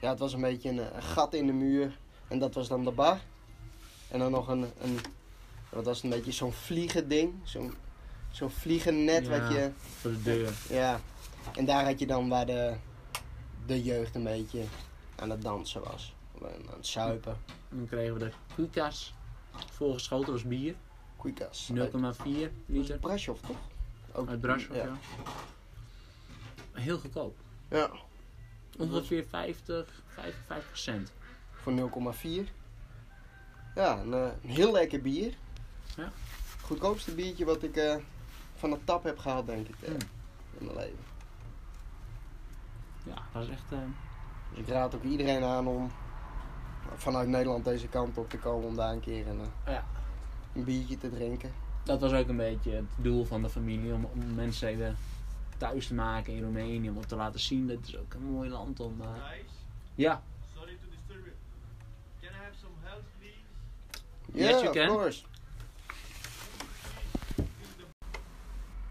Ja, het was een beetje een, een gat in de muur. En dat was dan de bar. En dan nog een, een wat was een beetje zo'n vliegen ding. Zo'n zo'n vliegennet Ja. wat je... voor de deur. Ja, en daar had je dan waar de, de jeugd een beetje aan het dansen was. Aan het zuipen. En dan kregen we de Kukas. Voorgeschoten was bier. 0,4 Kuikas. liter. Brasov toch? Ook, Uit Brasov, ja. ja. Heel goedkoop. Ja, Ongeveer 50, 55 cent. voor 0,4. Ja, een, eh, een heel lekker bier. Ja. Goedkoopste biertje wat ik eh, van de tap heb gehad, denk ik, eh, Mm. in mijn leven. Ja, dat is echt... Dus ik raad ook iedereen aan om vanuit Nederland deze kant op te komen om daar een keer een, Ja. Een biertje te drinken. dat was ook een beetje het doel van de familie. Om, om mensen even thuis te maken in Roemenië. Om te laten zien dat het is ook een mooi land om... eh, Ja, sorry to disturb you. Can I have some help, please? Yes, Ja, you of can. course.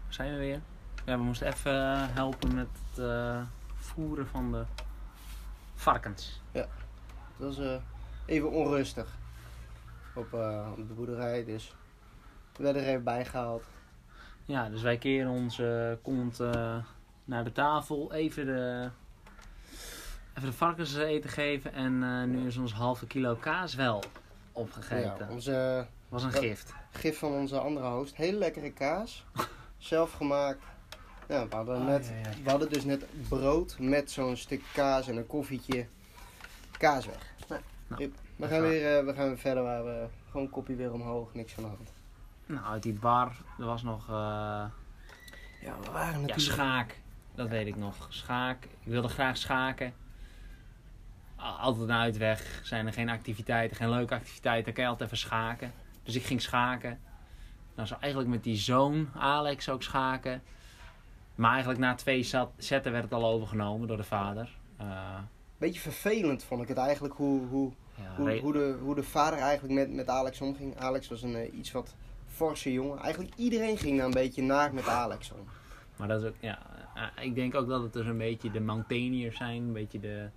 zijn we weer. Ja, we moesten even eh, helpen met het eh, voeren van de varkens. Het was eh, even onrustig op, eh, op de boerderij, dus we werden er even bijgehaald. Ja, dus wij keren onze kont eh, naar de tafel. Even de, even de varkens eten geven. En eh, nu is ons halve kilo kaas wel opgegeten. Ja, onze was een gift. gif van onze andere host, hele lekkere kaas, zelf gemaakt. Ja, we, hadden Oh, net, ja, ja. we hadden dus net brood met zo'n stuk kaas en een koffietje. Kaas weg. Nou, Nou. We, dat gaan weer, eh, we gaan weer verder waar we gewoon kopje weer omhoog, niks van de hand. Nou, uit die bar, er was nog eh, Ja, we waren ja, natuurlijk... schaak. Dat weet ik nog. Schaak. Ik wilde graag schaken. Altijd een uitweg. Zijn er geen activiteiten, geen leuke activiteiten, dan kan je altijd even schaken. Dus ik ging schaken. Nou, zo eigenlijk met die zoon, Alex, ook schaken. Maar eigenlijk na twee zetten werd het al overgenomen door de vader. Eh, Beetje vervelend vond ik het eigenlijk hoe, hoe, hoe, hoe, de, hoe de vader eigenlijk met, met Alex omging. Alex was een eh, iets wat forse jongen. Eigenlijk iedereen ging daar een beetje naar met Alex om. Maar dat is ook, ja, eh, ik denk ook dat het dus een beetje de mountaineers zijn, een beetje de,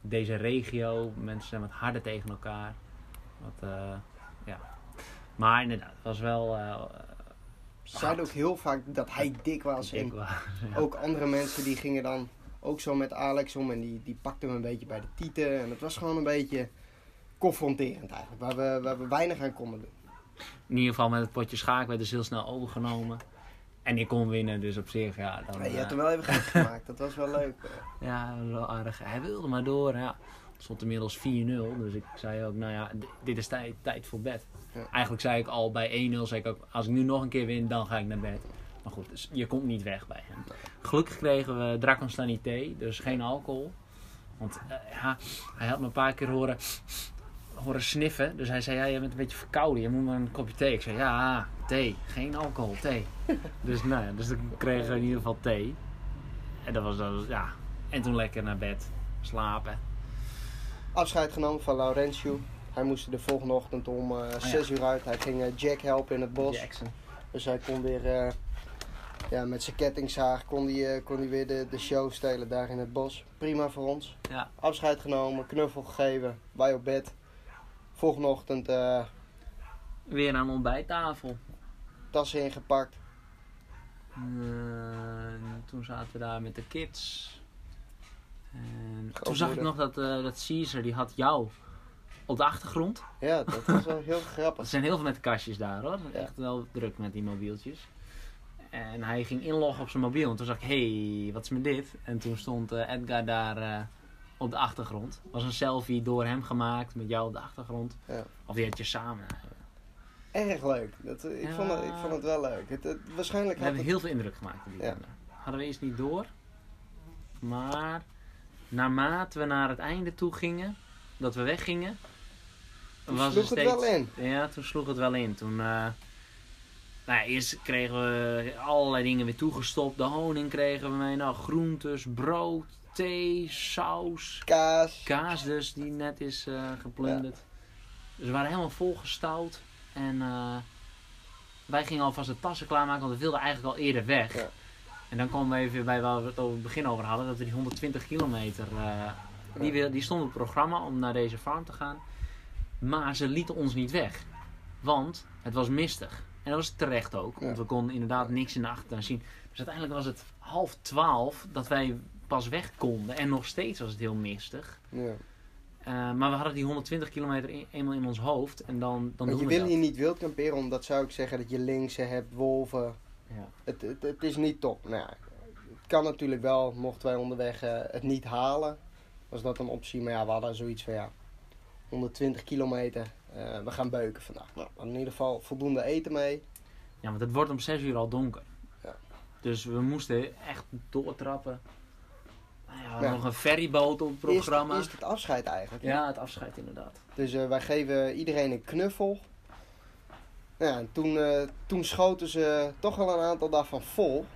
deze regio. Mensen zijn wat harder tegen elkaar. Wat, eh, ja. Maar inderdaad, het was wel eh, Ze zeiden ook heel vaak dat hij dik was. dik ja. ook andere mensen die gingen dan ook zo met Alex om. En die, die pakten hem een beetje bij de tieten. En het was gewoon een beetje confronterend eigenlijk. Waar we, waar we weinig aan konden doen. In ieder geval met het potje schaak werd dus heel snel overgenomen. En ik kon winnen, dus op zich, ja. Dan, Maar je eh, hebt hem wel even gek gemaakt. Dat was wel leuk. eh. Ja, wel aardig. Hij wilde maar door. Ja. Het stond inmiddels 4-0. Dus ik zei ook, nou ja, dit is tijd, tijd voor bed. Ja. Eigenlijk zei ik al bij 1-0, zei ik ook, als ik nu nog een keer win, dan ga ik naar bed. Maar goed, dus je komt niet weg bij hem. Gelukkig kregen we Draconstanité, dus geen alcohol. Want eh, ja, hij had me een paar keer horen horen sniffen. Dus hij zei, ja, je bent een beetje verkouden. Je moet maar een kopje thee. Ik zei, ja, thee. Geen alcohol, thee. dus nou ja, dus dan kregen we in ieder geval thee. En dat was, dat was ja. En toen lekker naar bed. Slapen. Afscheid genomen van Laurentio. Hij moest de volgende ochtend om eh 6 uur uit. Hij ging eh, Jack helpen in het bos. Jackson. Dus hij kon weer eh, ja, met zijn kettingzaag kon hij, eh, kon hij weer de, de show stelen daar in het bos. Prima voor ons. Ja. Afscheid genomen, knuffel gegeven, wij op bed. Volgende ochtend eh, Weer aan ontbijttafel. tassen ingepakt. En toen zaten we daar met de kids. En toen zag ik nog dat, eh, dat Caesar, die had jou op de achtergrond. Ja, dat was wel heel Er grappig. zijn heel veel met kastjes daar hoor. Ja. Echt wel druk met die mobieltjes. En hij ging inloggen op zijn mobiel. En toen zag ik, hé, hey, wat is met dit? En toen stond eh, Edgar daar eh, op de achtergrond. was een selfie door hem gemaakt met jou op de achtergrond. Ja. Of die had je samen. Erg leuk. Dat, eh, ik, Ja. vond het, ik vond het wel leuk. Het, het- waarschijnlijk We hebben het... heel veel indruk gemaakt die Ja. Hadden we eerst niet door. Maar naarmate we naar het einde toe gingen, dat we weggingen, Toen was sloeg er het steeds... wel in. Ja, toen sloeg het wel in. Toen, eh, nou ja, eerst kregen we allerlei dingen weer toegestopt. De honing kregen we mee. Nou, groentes, brood, thee, saus, Kaas. kaas dus, die net is eh, geplunderd. Dus we waren helemaal volgestouwd. En eh, wij gingen alvast de tassen klaarmaken, want we wilden eigenlijk al eerder weg. Ja. En dan komen we even bij waar we het over het begin over hadden, dat we die 120 kilometer, eh, die, wil- die stond op het programma om naar deze farm te gaan. Maar ze lieten ons niet weg, want het was mistig. En dat was terecht ook, want Ja. we konden inderdaad niks in de achtertuin zien. Dus uiteindelijk was het half twaalf dat wij pas weg konden. En nog steeds was het heel mistig. Ja. Eh, maar we hadden die 120 kilometer in- eenmaal in ons hoofd. En dan, dan doen je wil hier niet wild kamperen, omdat zou ik zeggen dat je linksen hebt, wolven. Ja. Het, het, het is niet top. Nou ja, het kan natuurlijk wel, mochten wij onderweg eh, het niet halen, was dat een optie. Maar ja, we hadden zoiets van ja, 120 kilometer, eh, we gaan beuken vandaag. Nou, we in ieder geval voldoende eten mee. ja, want het wordt om 6 uur al donker. Ja. Dus we moesten echt doortrappen. Nou ja, nog een ferryboot op het programma. eerst het afscheid eigenlijk. Ja, het afscheid inderdaad. Dus eh, wij geven iedereen een knuffel. Ja, en toen, eh, toen schoten ze toch al een aantal daarvan vol.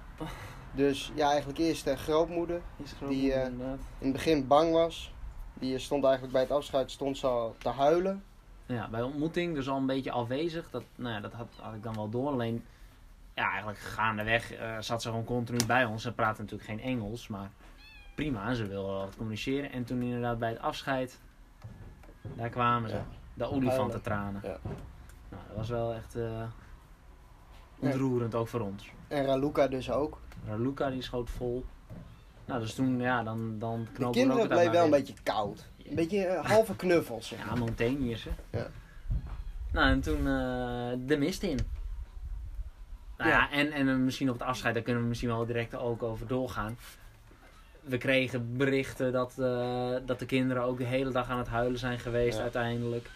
Dus ja, eigenlijk eerst de grootmoeder, Is Die, eh, in het begin bang was. Die stond eigenlijk bij het afscheid stond ze al te huilen. Ja, bij ontmoeting dus al een beetje afwezig. Dat, nou ja, dat had, had ik dan wel door. Alleen, ja, eigenlijk gaandeweg eh zat ze gewoon continu bij ons. Ze praten natuurlijk geen Engels, maar prima. Ze wil wel wat communiceren. En toen inderdaad bij het afscheid, daar kwamen ze. Ja. De olifantentranen. Ja. Nou, dat was wel echt eh, ontroerend ook voor ons. En Raluca dus ook. Raluca die schoot vol. Nou, dus toen, ja, dan, dan De knopen ook kinderen bleven wel een beetje koud. Een beetje eh, halve knuffels. Ja. Montaigne hè. Ja. Nou, en toen eh, de mist in. Nou ja, Ja. en, en misschien op het afscheid, daar kunnen we misschien wel direct ook over doorgaan. We kregen berichten dat, eh, dat de kinderen ook de hele dag aan het huilen zijn geweest Ja. uiteindelijk.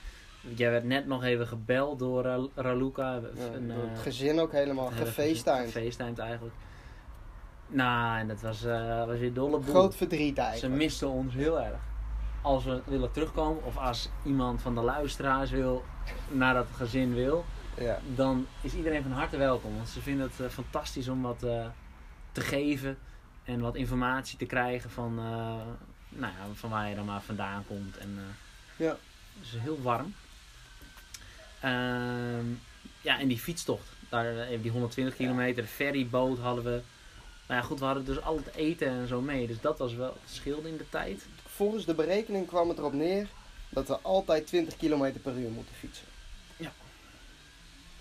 Jij werd net nog even gebeld door Ra- Raluca. Een, door eh, het gezin ook helemaal gefacetimed. Gefacetimed eigenlijk. Nou, en dat was, eh, was weer dolle boel. Groot verdriet Ze eigenlijk. misten ons heel erg. Als we willen terugkomen, of als iemand van de luisteraars wil, naar dat gezin wil, Ja. dan is iedereen van harte welkom. Want ze vinden het eh, fantastisch om wat eh, te geven en wat informatie te krijgen van, eh, nou ja, van waar je dan maar vandaan komt. En, eh, Ja. Het is heel warm. Ehm, ja, en die fietstocht. Daar, eh, die 120 kilometer, ferryboot hadden we. Nou ja, goed, we hadden dus al het eten en zo mee. Dus dat was wel het scheelde in de tijd. Volgens de berekening kwam het erop neer dat we altijd 20 km per uur moeten fietsen. Ja,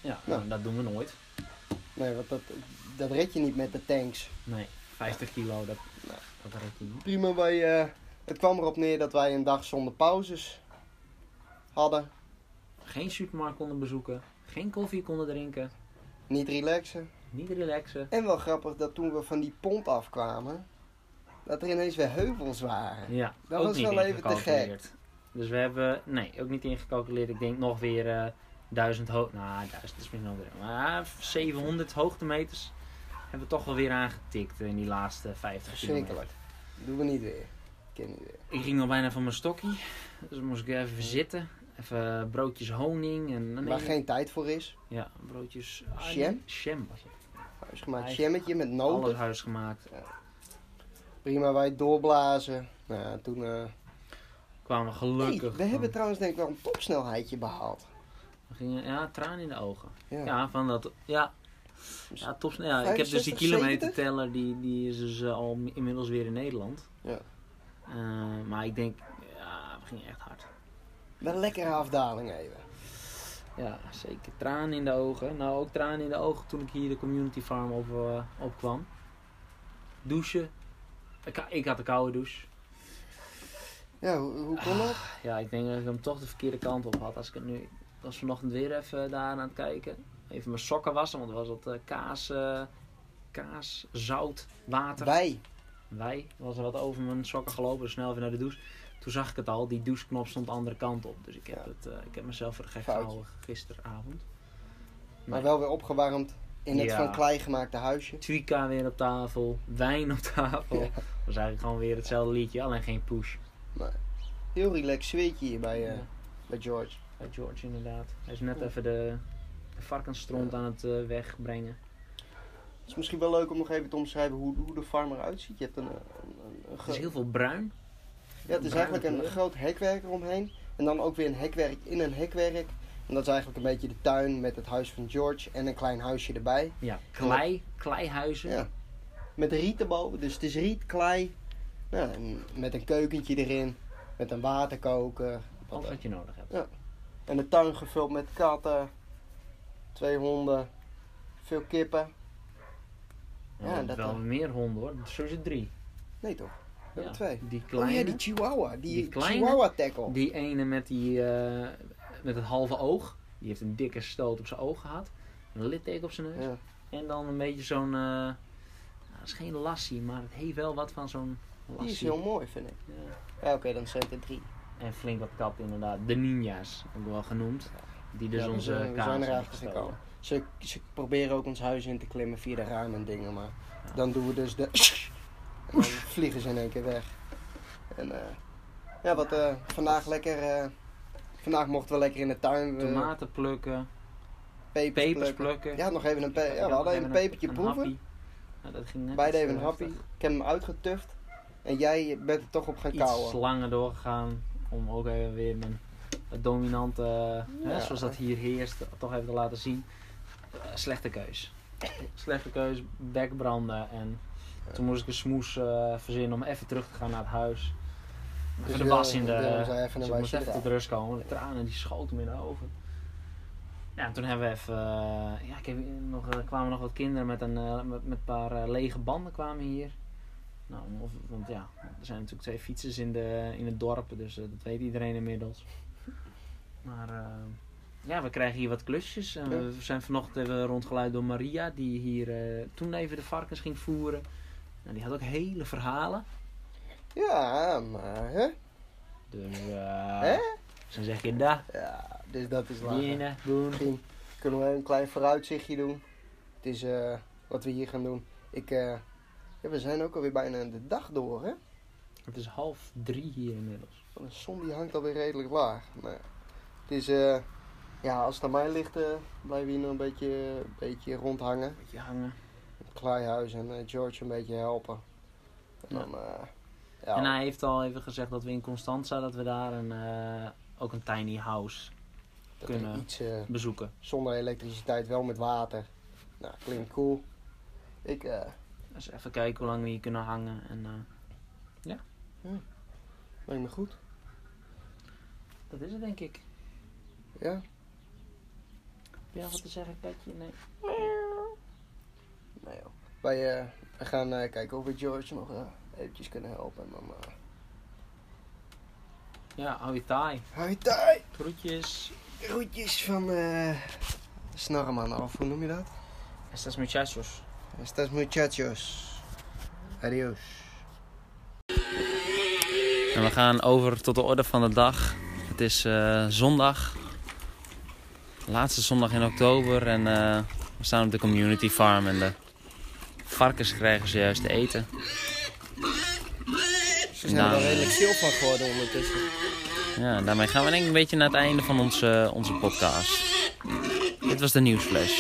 Nou. nou, dat doen we nooit. Nee, want dat, dat red je niet met de tanks. Nee, 50 kilo, dat, Nou. dat red je niet. Prima, wij, eh, het kwam erop neer dat wij een dag zonder pauzes hadden. Geen supermarkt konden bezoeken, geen koffie konden drinken, Niet relaxen. niet relaxen. En wel grappig dat toen we van die pont afkwamen, dat er ineens weer heuvels waren. Ja, Dat ook was niet wel even te ingecalculeerd. Dus we hebben, nee, ook niet ingecalculeerd. Ik denk nog weer eh 1000 hoog, nou 1000 is misschien over, maar 700 hoogtemeters hebben we toch wel weer aangetikt in die laatste 50 kilometer. Verschrikkelijk. Doen we niet weer. Ken niet weer. Ik ging nog bijna van mijn stokkie, dus moest ik even zitten. Even broodjes honing en... nee, Waar geen tijd voor is. Ja, broodjes... nee, Jam was het. Huisgemaakt jammetje met noten. Alles huisgemaakt. Prima, wij doorblazen. Nou, ja, toen... eh, Kwamen we hey, gelukkig. we hebben van- trouwens denk ik wel een topsnelheidje behaald. we gingen, ja, tranen in de ogen. Ja. Ja, van dat... Ja, ja, top, ja ik heb dus die 65, kilometerteller, die, die is dus eh, al inmiddels weer in Nederland. Ja. Eh, maar ik denk, ja, we gingen echt hard. Wel een lekkere afdaling even. Ja, zeker. Tranen in de ogen. Nou, ook tranen in de ogen toen ik hier de community farm op, eh, opkwam. Douchen. Ik, ik had een koude douche. Ja, hoe, hoe kon dat? Ja, ik denk dat ik hem toch de verkeerde kant op had. Als ik het nu... Ik was vanochtend weer even daar aan het kijken. Even mijn sokken wassen, want er was wat eh, kaas, eh, kaas, zout, water. Wij. Wij. Er was er wat over mijn sokken gelopen, dus snel even naar de douche. Toen zag ik het al, die doucheknop stond de andere kant op. Dus ik heb, Ja. het, eh, ik heb mezelf voor de gek gehouden gisteravond. Maar wel weer opgewarmd in het Ja. van klei gemaakte huisje. Twika weer op tafel, wijn op tafel. Ja. Dat was eigenlijk gewoon weer hetzelfde liedje, alleen geen push. Heel relaxed zweetje hier bij, Ja, bij George. bij George inderdaad. Hij is net even de varkensstront aan het eh, wegbrengen. Het is misschien wel leuk om nog even te omschrijven hoe, hoe de farm eruit ziet. Je hebt een, een, een, een Het is heel veel bruin. Ja, het is eigenlijk een groot hekwerk eromheen. En dan ook weer een hekwerk in een hekwerk. En dat is eigenlijk een beetje de tuin met het huis van George en een klein huisje erbij. Ja, klei, kleihuizen. Ja. Met riet erboven, dus het is riet, klei. Ja, en met een keukentje erin, met een waterkoker. Alles wat je nodig hebt. En de tuin gevuld met katten, twee honden, veel kippen. Ja, Ja, dat wel dan. meer honden hoor. Zo is het drie. Nee toch? We hebben twee. Die Oh kleine, ja, die chihuahua. Die, Die kleine? chihuahua tackle. die ene met, die, eh, met het halve oog. Die heeft een dikke stoot op zijn oog gehad. Een litteken op zijn neus. En dan een beetje zo'n... eh, nou, dat is geen lassie, maar het heeft wel wat van zo'n Die is lassie. heel mooi vind ik. Ja. Ja oké, dan zijn het er drie. En flink wat katten inderdaad. De ninja's, ook wel genoemd. Die dus Ja, onze zijn- we zijn er eigenlijk gekomen. Ze, ze proberen ook ons huis in te klimmen via de ramen en dingen, maar Ja. dan doen we dus de... En dan vliegen ze in één keer weg. En eh, ja, wat eh, vandaag lekker... eh, vandaag mochten we lekker in de tuin... Tomaten plukken, pepers, pepers plukken. plukken. Ja, nog even een, pe ja, we hadden even een pepertje proeven. Nou, dat ging net Beide even een happy. Ik heb hem uitgetuft. En jij bent er toch op gaan Iets kauwen. langer doorgegaan om ook even weer mijn dominante, eh, hè, zoals dat hier heerst, toch even te laten zien. Eh, slechte keus. Slechte keus, bekbranden en toen moest ik een smoes eh, verzinnen om even terug te gaan naar het huis. Dus, de was in de... Even dus ik moest even tot rust komen. De tranen die schoten me in de ogen. Ja, en toen hebben we even... eh, ja, ik heb nog, er kwamen nog wat kinderen met een, met, paar lege banden kwamen hier. Nou, of, want ja, er zijn natuurlijk twee fietsers in, de, in het dorp, dus dat weet iedereen inmiddels. Maar eh, ja, we krijgen hier wat klusjes. En we zijn vanochtend even rondgeleid door Maria, die hier eh, toen even de varkens ging voeren. Nou, die had ook hele verhalen. Ja, maar hè? Dus eh Hè? zo zeg je dat. Ja, dus dat is lachen. Kunnen we een klein vooruitzichtje doen. Het is eh, wat we hier gaan doen. Ik, eh, ja, we zijn ook alweer bijna de dag door, hè? Het is half drie hier inmiddels. De zon die hangt alweer redelijk laag. Het is, eh, ja, als het aan mij ligt, eh, blijven we hier nog een beetje, een beetje rondhangen. Beetje hangen. Kleihuis en eh, George een beetje helpen. En Ja. dan, ja, En hij heeft al even gezegd dat we in Constanza, dat we daar een, ook een tiny house dat kunnen- iets bezoeken. zonder elektriciteit, wel met water. Nou, klinkt cool. Ik, eh, Dus even kijken hoe lang we hier kunnen hangen. En eh, lijkt me goed. dat is het denk ik. Ja? Heb je nog wat te zeggen, Katje? Nee. Nee joh. Wij eh, we gaan eh, kijken of we George nog eh, eventjes kunnen helpen. En dan, eh Ja, hou je taai. hoi taai! Groetjes. Groetjes van eh Snorreman of hoe noem je dat? Estas muchachos. Estas muchachos. Adios. En we gaan over tot de orde van de dag. Het is eh, zondag. Laatste zondag in oktober. En eh, we staan op de community farm. En de varkens krijgen zojuist te eten. Ze zijn Nou. er wel redelijk stil van geworden ondertussen. Ja, daarmee gaan we denk ik een beetje naar het einde van onze, onze podcast. Dit was de nieuwsflash.